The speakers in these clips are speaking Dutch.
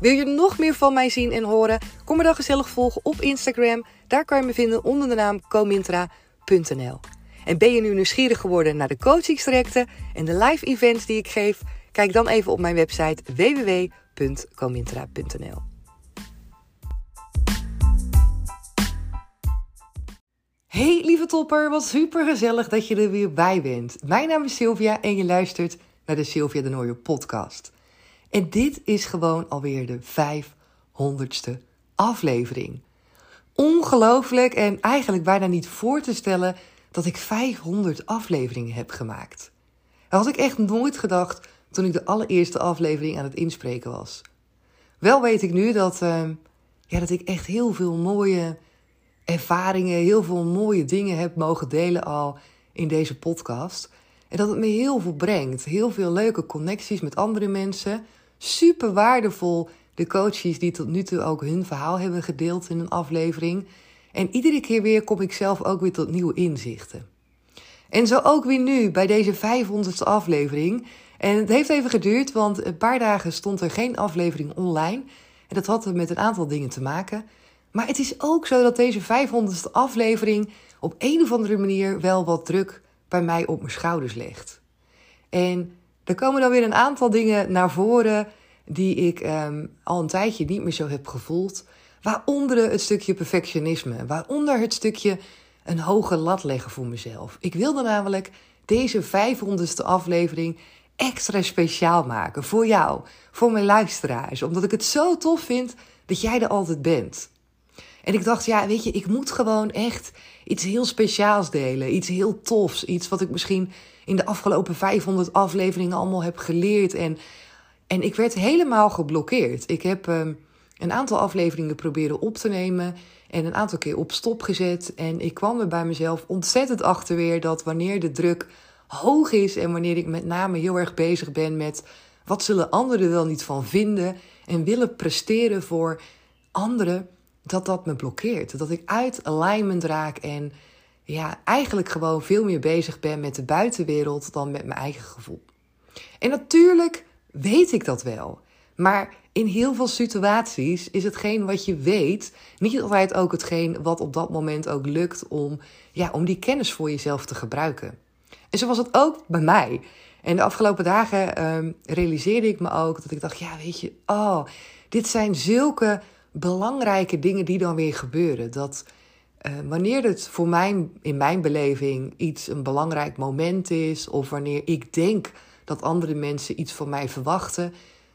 Wil je nog meer van mij zien en horen? Kom me dan gezellig volgen op Instagram. Daar kan je me vinden onder de naam comintra.nl. En ben je nu nieuwsgierig geworden naar de coachingstrajecten en de live events die ik geef? Kijk dan even op mijn website www.comintra.nl. Hey lieve topper, wat super gezellig dat je er weer bij bent. Mijn naam is Sylvia en je luistert naar de Sylvia de Nooie podcast. En dit is gewoon alweer de 500ste aflevering. Ongelooflijk en eigenlijk bijna niet voor te stellen dat ik 500 afleveringen heb gemaakt. Dat had ik echt nooit gedacht toen ik de allereerste aflevering aan het inspreken was. Wel weet ik nu dat, uh, ja, dat ik echt heel veel mooie ervaringen, heel veel mooie dingen heb mogen delen al in deze podcast. En dat het me heel veel brengt. Heel veel leuke connecties met andere mensen. Super waardevol de coaches die tot nu toe ook hun verhaal hebben gedeeld in een aflevering. En iedere keer weer kom ik zelf ook weer tot nieuwe inzichten. En zo ook weer nu bij deze 500ste aflevering. En het heeft even geduurd, want een paar dagen stond er geen aflevering online. En dat had met een aantal dingen te maken. Maar het is ook zo dat deze 500ste aflevering op een of andere manier wel wat druk bij mij op mijn schouders legt. En er komen dan weer een aantal dingen naar voren die ik um, al een tijdje niet meer zo heb gevoeld. Waaronder het stukje perfectionisme, waaronder het stukje een hoge lat leggen voor mezelf. Ik wilde namelijk deze 500ste aflevering extra speciaal maken voor jou, voor mijn luisteraars, omdat ik het zo tof vind dat jij er altijd bent. En ik dacht, ja, weet je, ik moet gewoon echt iets heel speciaals delen. Iets heel tofs. Iets wat ik misschien in de afgelopen 500 afleveringen allemaal heb geleerd. En, en ik werd helemaal geblokkeerd. Ik heb um, een aantal afleveringen proberen op te nemen. En een aantal keer op stop gezet. En ik kwam er bij mezelf ontzettend achter weer dat wanneer de druk hoog is. En wanneer ik met name heel erg bezig ben met wat zullen anderen wel niet van vinden. En willen presteren voor anderen dat dat me blokkeert. Dat ik uit alignment raak en ja, eigenlijk gewoon veel meer bezig ben met de buitenwereld dan met mijn eigen gevoel. En natuurlijk weet ik dat wel. Maar in heel veel situaties is hetgeen wat je weet niet altijd ook hetgeen wat op dat moment ook lukt om, ja, om die kennis voor jezelf te gebruiken. En zo was het ook bij mij. En de afgelopen dagen um, realiseerde ik me ook dat ik dacht, ja, weet je, oh, dit zijn zulke belangrijke dingen die dan weer gebeuren. Dat uh, wanneer het voor mij, in mijn beleving, iets een belangrijk moment is, of wanneer ik denk dat andere mensen iets van mij verwachten,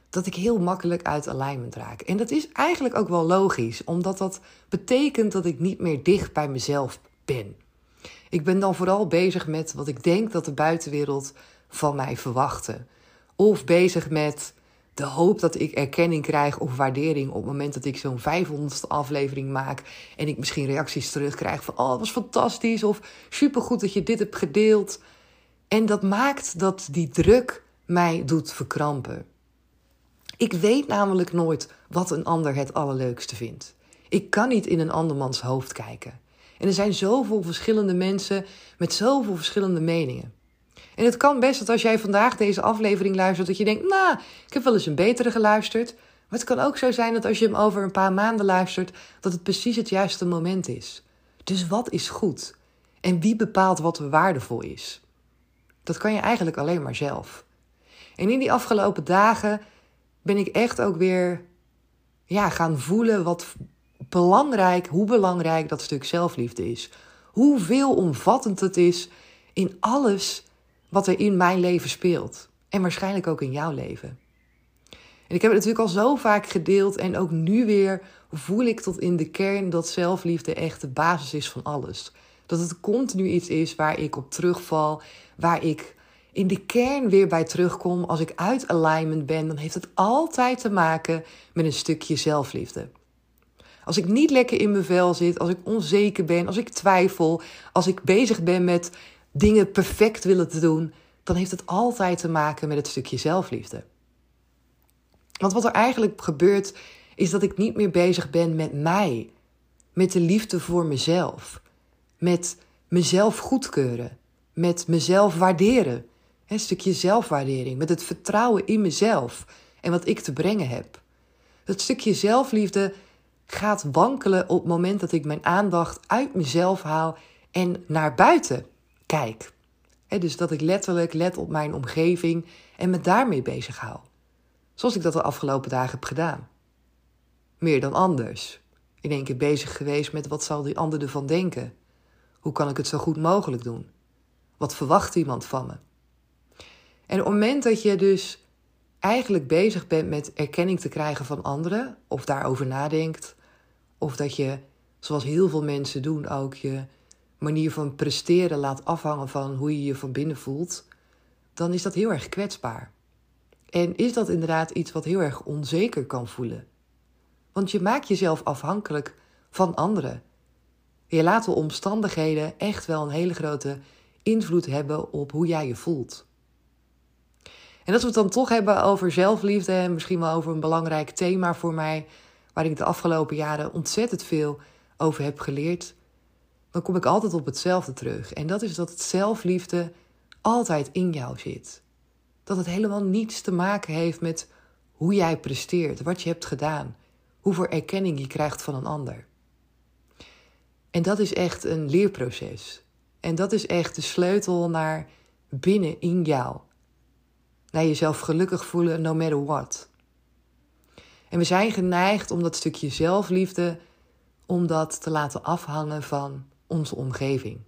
dat ik heel makkelijk uit alignment raak. En dat is eigenlijk ook wel logisch, omdat dat betekent dat ik niet meer dicht bij mezelf ben. Ik ben dan vooral bezig met wat ik denk dat de buitenwereld van mij verwachten. Of bezig met de hoop dat ik erkenning krijg of waardering op het moment dat ik zo'n 500ste aflevering maak en ik misschien reacties terugkrijg van oh, het was fantastisch of supergoed dat je dit hebt gedeeld. En dat maakt dat die druk mij doet verkrampen. Ik weet namelijk nooit wat een ander het allerleukste vindt. Ik kan niet in een andermans hoofd kijken. En er zijn zoveel verschillende mensen met zoveel verschillende meningen. En het kan best dat als jij vandaag deze aflevering luistert, dat je denkt, nou, ik heb wel eens een betere geluisterd. Maar het kan ook zo zijn dat als je hem over een paar maanden luistert, dat het precies het juiste moment is. Dus wat is goed? En wie bepaalt wat waardevol is? Dat kan je eigenlijk alleen maar zelf. En in die afgelopen dagen ben ik echt ook weer ja, gaan voelen wat belangrijk, hoe belangrijk dat stuk zelfliefde is. Hoe veelomvattend het is in alles wat er in mijn leven speelt. En waarschijnlijk ook in jouw leven. En ik heb het natuurlijk al zo vaak gedeeld en ook nu weer voel ik tot in de kern dat zelfliefde echt de basis is van alles. Dat het continu iets is waar ik op terugval, waar ik in de kern weer bij terugkom. Als ik uit alignment ben, dan heeft het altijd te maken met een stukje zelfliefde. Als ik niet lekker in mijn vel zit, als ik onzeker ben, als ik twijfel, als ik bezig ben met dingen perfect willen te doen, dan heeft het altijd te maken met het stukje zelfliefde. Want wat er eigenlijk gebeurt, is dat ik niet meer bezig ben met mij, met de liefde voor mezelf, met mezelf goedkeuren, met mezelf waarderen. Een stukje zelfwaardering, met het vertrouwen in mezelf en wat ik te brengen heb. Dat stukje zelfliefde gaat wankelen op het moment dat ik mijn aandacht uit mezelf haal en naar buiten kijk. dus dat ik letterlijk let op mijn omgeving en me daarmee bezig hou. Zoals ik dat de afgelopen dagen heb gedaan. Meer dan anders. In één keer bezig geweest met wat zal die ander ervan denken? Hoe kan ik het zo goed mogelijk doen? Wat verwacht iemand van me? En op het moment dat je dus eigenlijk bezig bent met erkenning te krijgen van anderen, of daarover nadenkt, of dat je, zoals heel veel mensen doen, ook je manier van presteren laat afhangen van hoe je je van binnen voelt, dan is dat heel erg kwetsbaar. En is dat inderdaad iets wat heel erg onzeker kan voelen? Want je maakt jezelf afhankelijk van anderen. Je laat de omstandigheden echt wel een hele grote invloed hebben op hoe jij je voelt. En als we het dan toch hebben over zelfliefde en misschien wel over een belangrijk thema voor mij, waar ik de afgelopen jaren ontzettend veel over heb geleerd, dan kom ik altijd op hetzelfde terug. En dat is dat het zelfliefde altijd in jou zit. Dat het helemaal niets te maken heeft met hoe jij presteert, wat je hebt gedaan, hoeveel erkenning je krijgt van een ander. En dat is echt een leerproces. En dat is echt de sleutel naar binnen in jou. Naar jezelf gelukkig voelen, no matter what. En we zijn geneigd om dat stukje zelfliefde, om dat te laten afhangen van onze omgeving.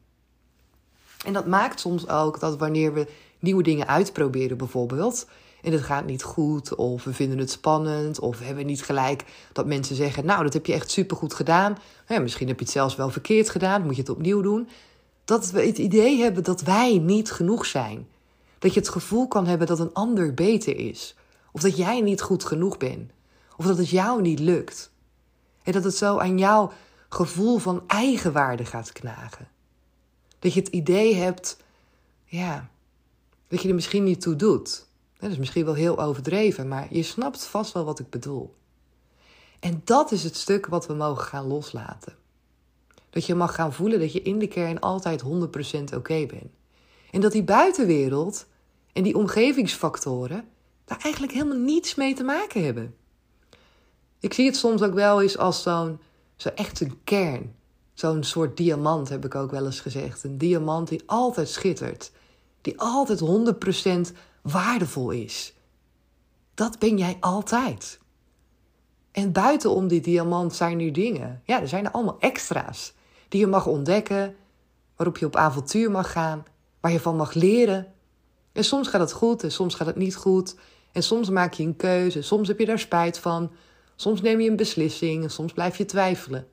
En dat maakt soms ook dat wanneer we nieuwe dingen uitproberen, bijvoorbeeld, en het gaat niet goed, of we vinden het spannend, of we hebben niet gelijk dat mensen zeggen: Nou, dat heb je echt supergoed gedaan. Ja, misschien heb je het zelfs wel verkeerd gedaan, moet je het opnieuw doen. Dat we het idee hebben dat wij niet genoeg zijn. Dat je het gevoel kan hebben dat een ander beter is. Of dat jij niet goed genoeg bent. Of dat het jou niet lukt. En dat het zo aan jouw gevoel van eigenwaarde gaat knagen. Dat je het idee hebt, ja, dat je er misschien niet toe doet. Dat is misschien wel heel overdreven, maar je snapt vast wel wat ik bedoel. En dat is het stuk wat we mogen gaan loslaten. Dat je mag gaan voelen dat je in de kern altijd 100% oké bent. En dat die buitenwereld en die omgevingsfactoren daar eigenlijk helemaal niets mee te maken hebben. Ik zie het soms ook wel eens als zo'n zo echt een kern. Zo'n soort diamant heb ik ook wel eens gezegd. Een diamant die altijd schittert. Die altijd 100% waardevol is. Dat ben jij altijd. En buitenom die diamant zijn er dingen. Ja, er zijn er allemaal extra's. Die je mag ontdekken. Waarop je op avontuur mag gaan. Waar je van mag leren. En soms gaat het goed en soms gaat het niet goed. En soms maak je een keuze. Soms heb je daar spijt van. Soms neem je een beslissing en soms blijf je twijfelen.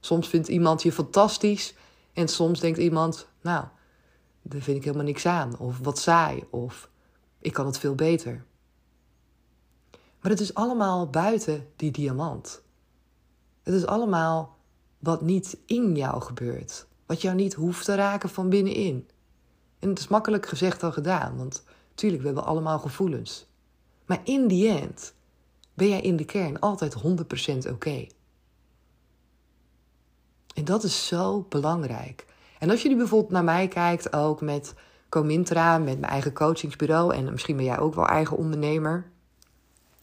Soms vindt iemand je fantastisch en soms denkt iemand, nou, daar vind ik helemaal niks aan. Of wat saai, of ik kan het veel beter. Maar het is allemaal buiten die diamant. Het is allemaal wat niet in jou gebeurt. Wat jou niet hoeft te raken van binnenin. En het is makkelijk gezegd dan gedaan, want tuurlijk, we hebben allemaal gevoelens. Maar in die end ben jij in de kern altijd 100% oké. En dat is zo belangrijk. En als je nu bijvoorbeeld naar mij kijkt, ook met Comintra, met mijn eigen coachingsbureau en misschien ben jij ook wel eigen ondernemer,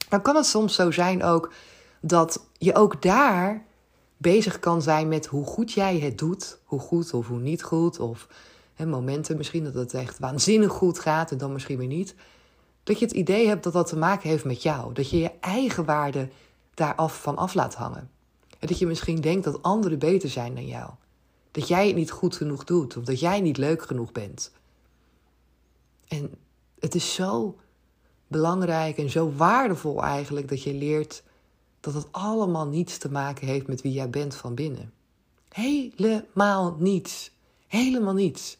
dan kan het soms zo zijn ook dat je ook daar bezig kan zijn met hoe goed jij het doet, hoe goed of hoe niet goed, of hè, momenten misschien dat het echt waanzinnig goed gaat en dan misschien weer niet. Dat je het idee hebt dat dat te maken heeft met jou, dat je je eigen waarde daar af van af laat hangen. En dat je misschien denkt dat anderen beter zijn dan jou. Dat jij het niet goed genoeg doet of dat jij niet leuk genoeg bent. En het is zo belangrijk en zo waardevol eigenlijk dat je leert dat het allemaal niets te maken heeft met wie jij bent van binnen. Helemaal niets. Helemaal niets.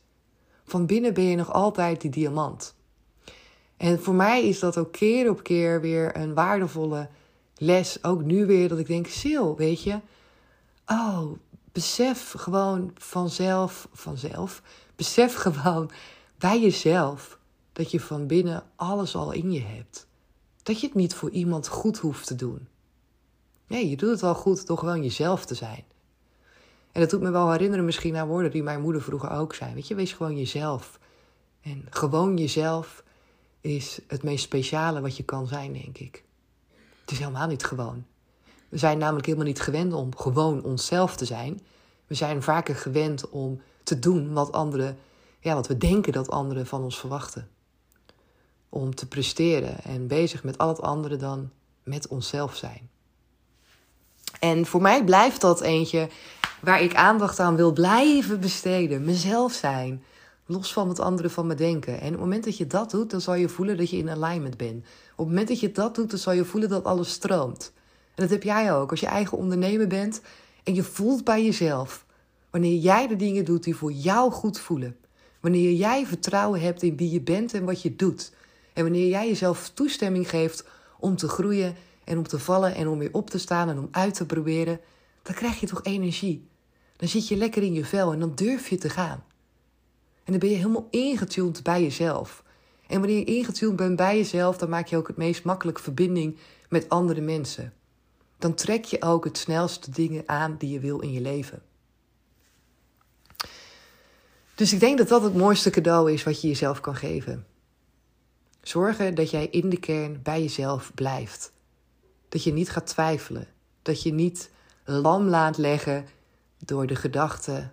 Van binnen ben je nog altijd die diamant. En voor mij is dat ook keer op keer weer een waardevolle les. Ook nu weer dat ik denk, Sil, weet je. Oh, besef gewoon vanzelf, vanzelf. Besef gewoon bij jezelf dat je van binnen alles al in je hebt. Dat je het niet voor iemand goed hoeft te doen. Nee, je doet het al goed door gewoon jezelf te zijn. En dat doet me wel herinneren misschien aan woorden die mijn moeder vroeger ook zei. Weet je, wees gewoon jezelf. En gewoon jezelf is het meest speciale wat je kan zijn, denk ik. Het is helemaal niet gewoon. We zijn namelijk helemaal niet gewend om gewoon onszelf te zijn. We zijn vaker gewend om te doen wat anderen, ja, wat we denken dat anderen van ons verwachten. Om te presteren en bezig met al het andere dan met onszelf zijn. En voor mij blijft dat eentje waar ik aandacht aan wil blijven besteden. Mezelf zijn. Los van wat anderen van me denken. En op het moment dat je dat doet, dan zal je voelen dat je in alignment bent. Op het moment dat je dat doet, dan zal je voelen dat alles stroomt. En dat heb jij ook. Als je eigen ondernemer bent en je voelt bij jezelf. Wanneer jij de dingen doet die voor jou goed voelen. Wanneer jij vertrouwen hebt in wie je bent en wat je doet. En wanneer jij jezelf toestemming geeft om te groeien en om te vallen en om weer op te staan en om uit te proberen, dan krijg je toch energie. Dan zit je lekker in je vel en dan durf je te gaan. En dan ben je helemaal ingetuned bij jezelf. En wanneer je ingetuned bent bij jezelf, dan maak je ook het meest makkelijk verbinding met andere mensen. Dan trek je ook het snelste dingen aan die je wil in je leven. Dus ik denk dat dat het mooiste cadeau is wat je jezelf kan geven. Zorgen dat jij in de kern bij jezelf blijft. Dat je niet gaat twijfelen. Dat je niet lam laat leggen door de gedachte,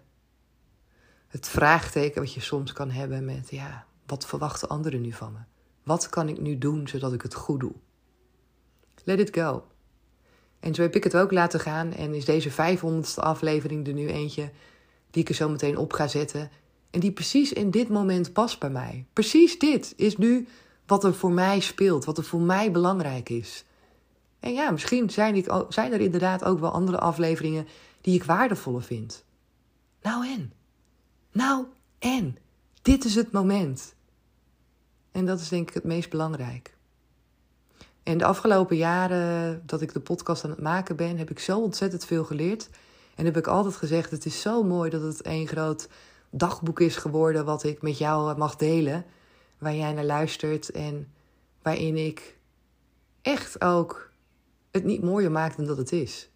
het vraagteken wat je soms kan hebben met, ja, wat verwachten anderen nu van me? Wat kan ik nu doen zodat ik het goed doe? Let it go. En zo heb ik het ook laten gaan en is deze 500ste aflevering er nu eentje die ik er zo meteen op ga zetten. En die precies in dit moment past bij mij. Precies dit is nu wat er voor mij speelt, wat er voor mij belangrijk is. En ja, misschien zijn, ik, zijn er inderdaad ook wel andere afleveringen die ik waardevoller vind. Nou en? Nou en? Dit is het moment. En dat is denk ik het meest belangrijk. En de afgelopen jaren dat ik de podcast aan het maken ben, heb ik zo ontzettend veel geleerd. En heb ik altijd gezegd: het is zo mooi dat het een groot dagboek is geworden wat ik met jou mag delen. Waar jij naar luistert en waarin ik echt ook het niet mooier maak dan dat het is.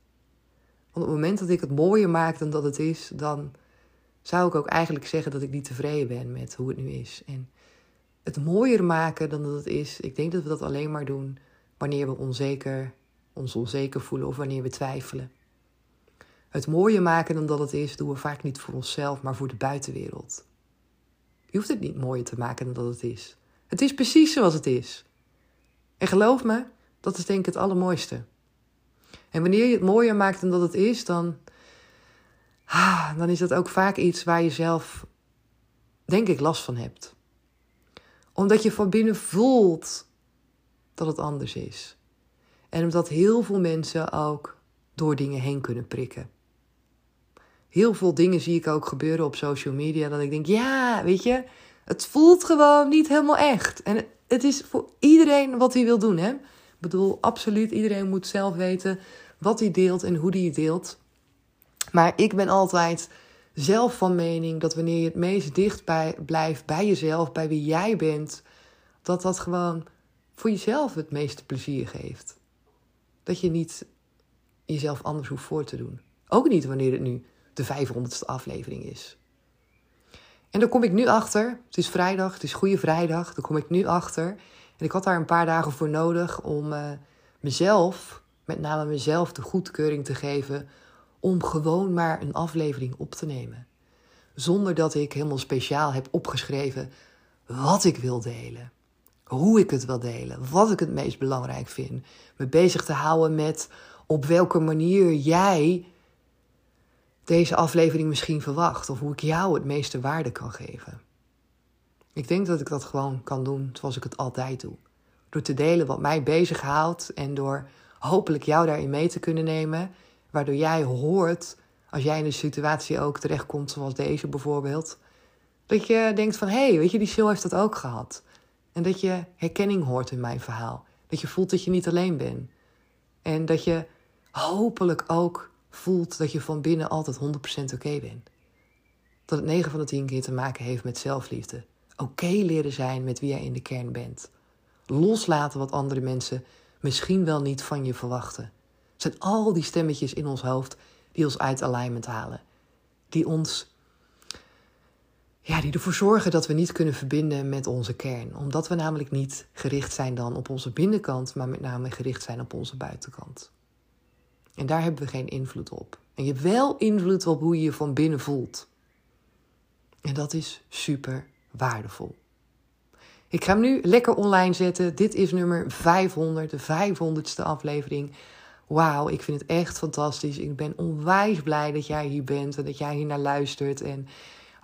Want op het moment dat ik het mooier maak dan dat het is, dan zou ik ook eigenlijk zeggen dat ik niet tevreden ben met hoe het nu is. En het mooier maken dan dat het is, ik denk dat we dat alleen maar doen wanneer we onzeker, ons onzeker voelen of wanneer we twijfelen. Het mooier maken dan dat het is, doen we vaak niet voor onszelf, maar voor de buitenwereld. Je hoeft het niet mooier te maken dan dat het is. Het is precies zoals het is. En geloof me, dat is denk ik het allermooiste. En wanneer je het mooier maakt dan dat het is, dan, dan is dat ook vaak iets waar je zelf, denk ik, last van hebt. Omdat je van binnen voelt dat het anders is. En omdat heel veel mensen ook door dingen heen kunnen prikken. Heel veel dingen zie ik ook gebeuren op social media. Dat ik denk, ja, weet je, het voelt gewoon niet helemaal echt. En het is voor iedereen wat hij wil doen, hè. Ik bedoel, absoluut, iedereen moet zelf weten wat hij deelt en hoe hij deelt. Maar ik ben altijd zelf van mening dat wanneer je het meest dicht bij, blijft bij jezelf, bij wie jij bent, dat dat gewoon voor jezelf het meeste plezier geeft. Dat je niet jezelf anders hoeft voor te doen. Ook niet wanneer het nu de 500ste aflevering is. En daar kom ik nu achter. Het is vrijdag, het is Goede Vrijdag. Daar kom ik nu achter. En ik had daar een paar dagen voor nodig om uh, mezelf met name mezelf de goedkeuring te geven om gewoon maar een aflevering op te nemen. Zonder dat ik helemaal speciaal heb opgeschreven wat ik wil delen. Hoe ik het wil delen, wat ik het meest belangrijk vind. Me bezig te houden met op welke manier jij deze aflevering misschien verwacht. Of hoe ik jou het meeste waarde kan geven. Ik denk dat ik dat gewoon kan doen zoals ik het altijd doe. Door te delen wat mij bezighoudt en door hopelijk jou daarin mee te kunnen nemen. Waardoor jij hoort, als jij in een situatie ook terechtkomt zoals deze bijvoorbeeld. Dat je denkt van, hé, hey, weet je, die show heeft dat ook gehad. En dat je herkenning hoort in mijn verhaal. Dat je voelt dat je niet alleen bent. En dat je hopelijk ook voelt dat je van binnen altijd 100% oké bent. Dat het 9 van de 10 keer te maken heeft met zelfliefde. Oké leren zijn met wie jij in de kern bent. Loslaten wat andere mensen misschien wel niet van je verwachten. Zijn al die stemmetjes in ons hoofd die ons uit alignment halen. Die ons ja, die ervoor zorgen dat we niet kunnen verbinden met onze kern. Omdat we namelijk niet gericht zijn dan op onze binnenkant, maar met name gericht zijn op onze buitenkant. En daar hebben we geen invloed op. En je hebt wel invloed op hoe je je van binnen voelt. En dat is super waardevol. Ik ga hem nu lekker online zetten. Dit is nummer 500, de 500ste aflevering. Wauw, ik vind het echt fantastisch. Ik ben onwijs blij dat jij hier bent en dat jij hier naar luistert. En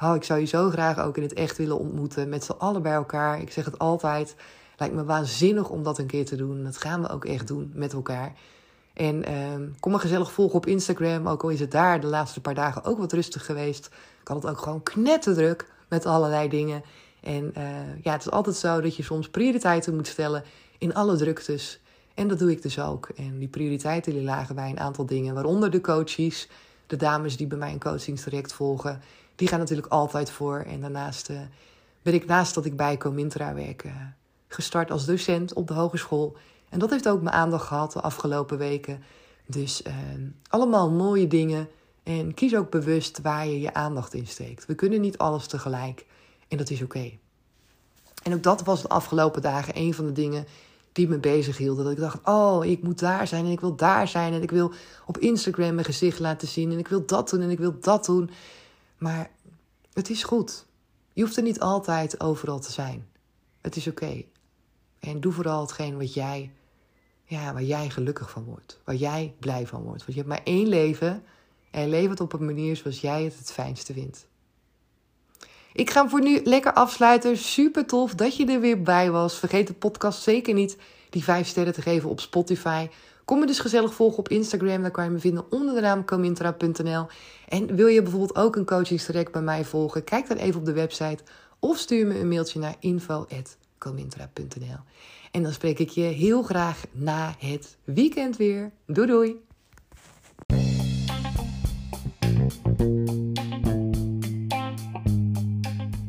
oh, ik zou je zo graag ook in het echt willen ontmoeten. Met z'n allen bij elkaar. Ik zeg het altijd. Lijkt me waanzinnig om dat een keer te doen. Dat gaan we ook echt doen met elkaar. En uh, kom me gezellig volgen op Instagram. Ook al is het daar de laatste paar dagen ook wat rustig geweest. Had het ook gewoon knetterdruk met allerlei dingen. En uh, ja, het is altijd zo dat je soms prioriteiten moet stellen in alle druktes. En dat doe ik dus ook. En die prioriteiten die lagen bij een aantal dingen. Waaronder de coaches, de dames die bij mij een coachingstraject volgen die gaan natuurlijk altijd voor. En daarnaast uh, ben ik naast dat ik bij Comintra werk uh, gestart als docent op de hogeschool. En dat heeft ook mijn aandacht gehad de afgelopen weken. Dus uh, allemaal mooie dingen. En kies ook bewust waar je je aandacht in steekt. We kunnen niet alles tegelijk. En dat is oké. En ook dat was de afgelopen dagen een van de dingen die me bezig hielden. Dat ik dacht, oh, ik moet daar zijn en ik wil daar zijn. En ik wil op Instagram mijn gezicht laten zien. En ik wil dat doen en ik wil dat doen. Maar het is goed. Je hoeft er niet altijd overal te zijn. Het is oké. En doe vooral hetgeen wat jij, ja, waar jij gelukkig van wordt. Waar jij blij van wordt. Want je hebt maar één leven. En leef het op een manier zoals jij het het fijnste vindt. Ik ga hem voor nu lekker afsluiten. Super tof dat je er weer bij was. Vergeet de podcast zeker niet die vijf sterren te geven op Spotify. Kom me dus gezellig volgen op Instagram. Daar kan je me vinden onder de naam comintra.nl. En wil je bijvoorbeeld ook een coachingstraject bij mij volgen? Kijk dan even op de website of stuur me een mailtje naar info.comintra.nl. En dan spreek ik je heel graag na het weekend weer. Doei doei!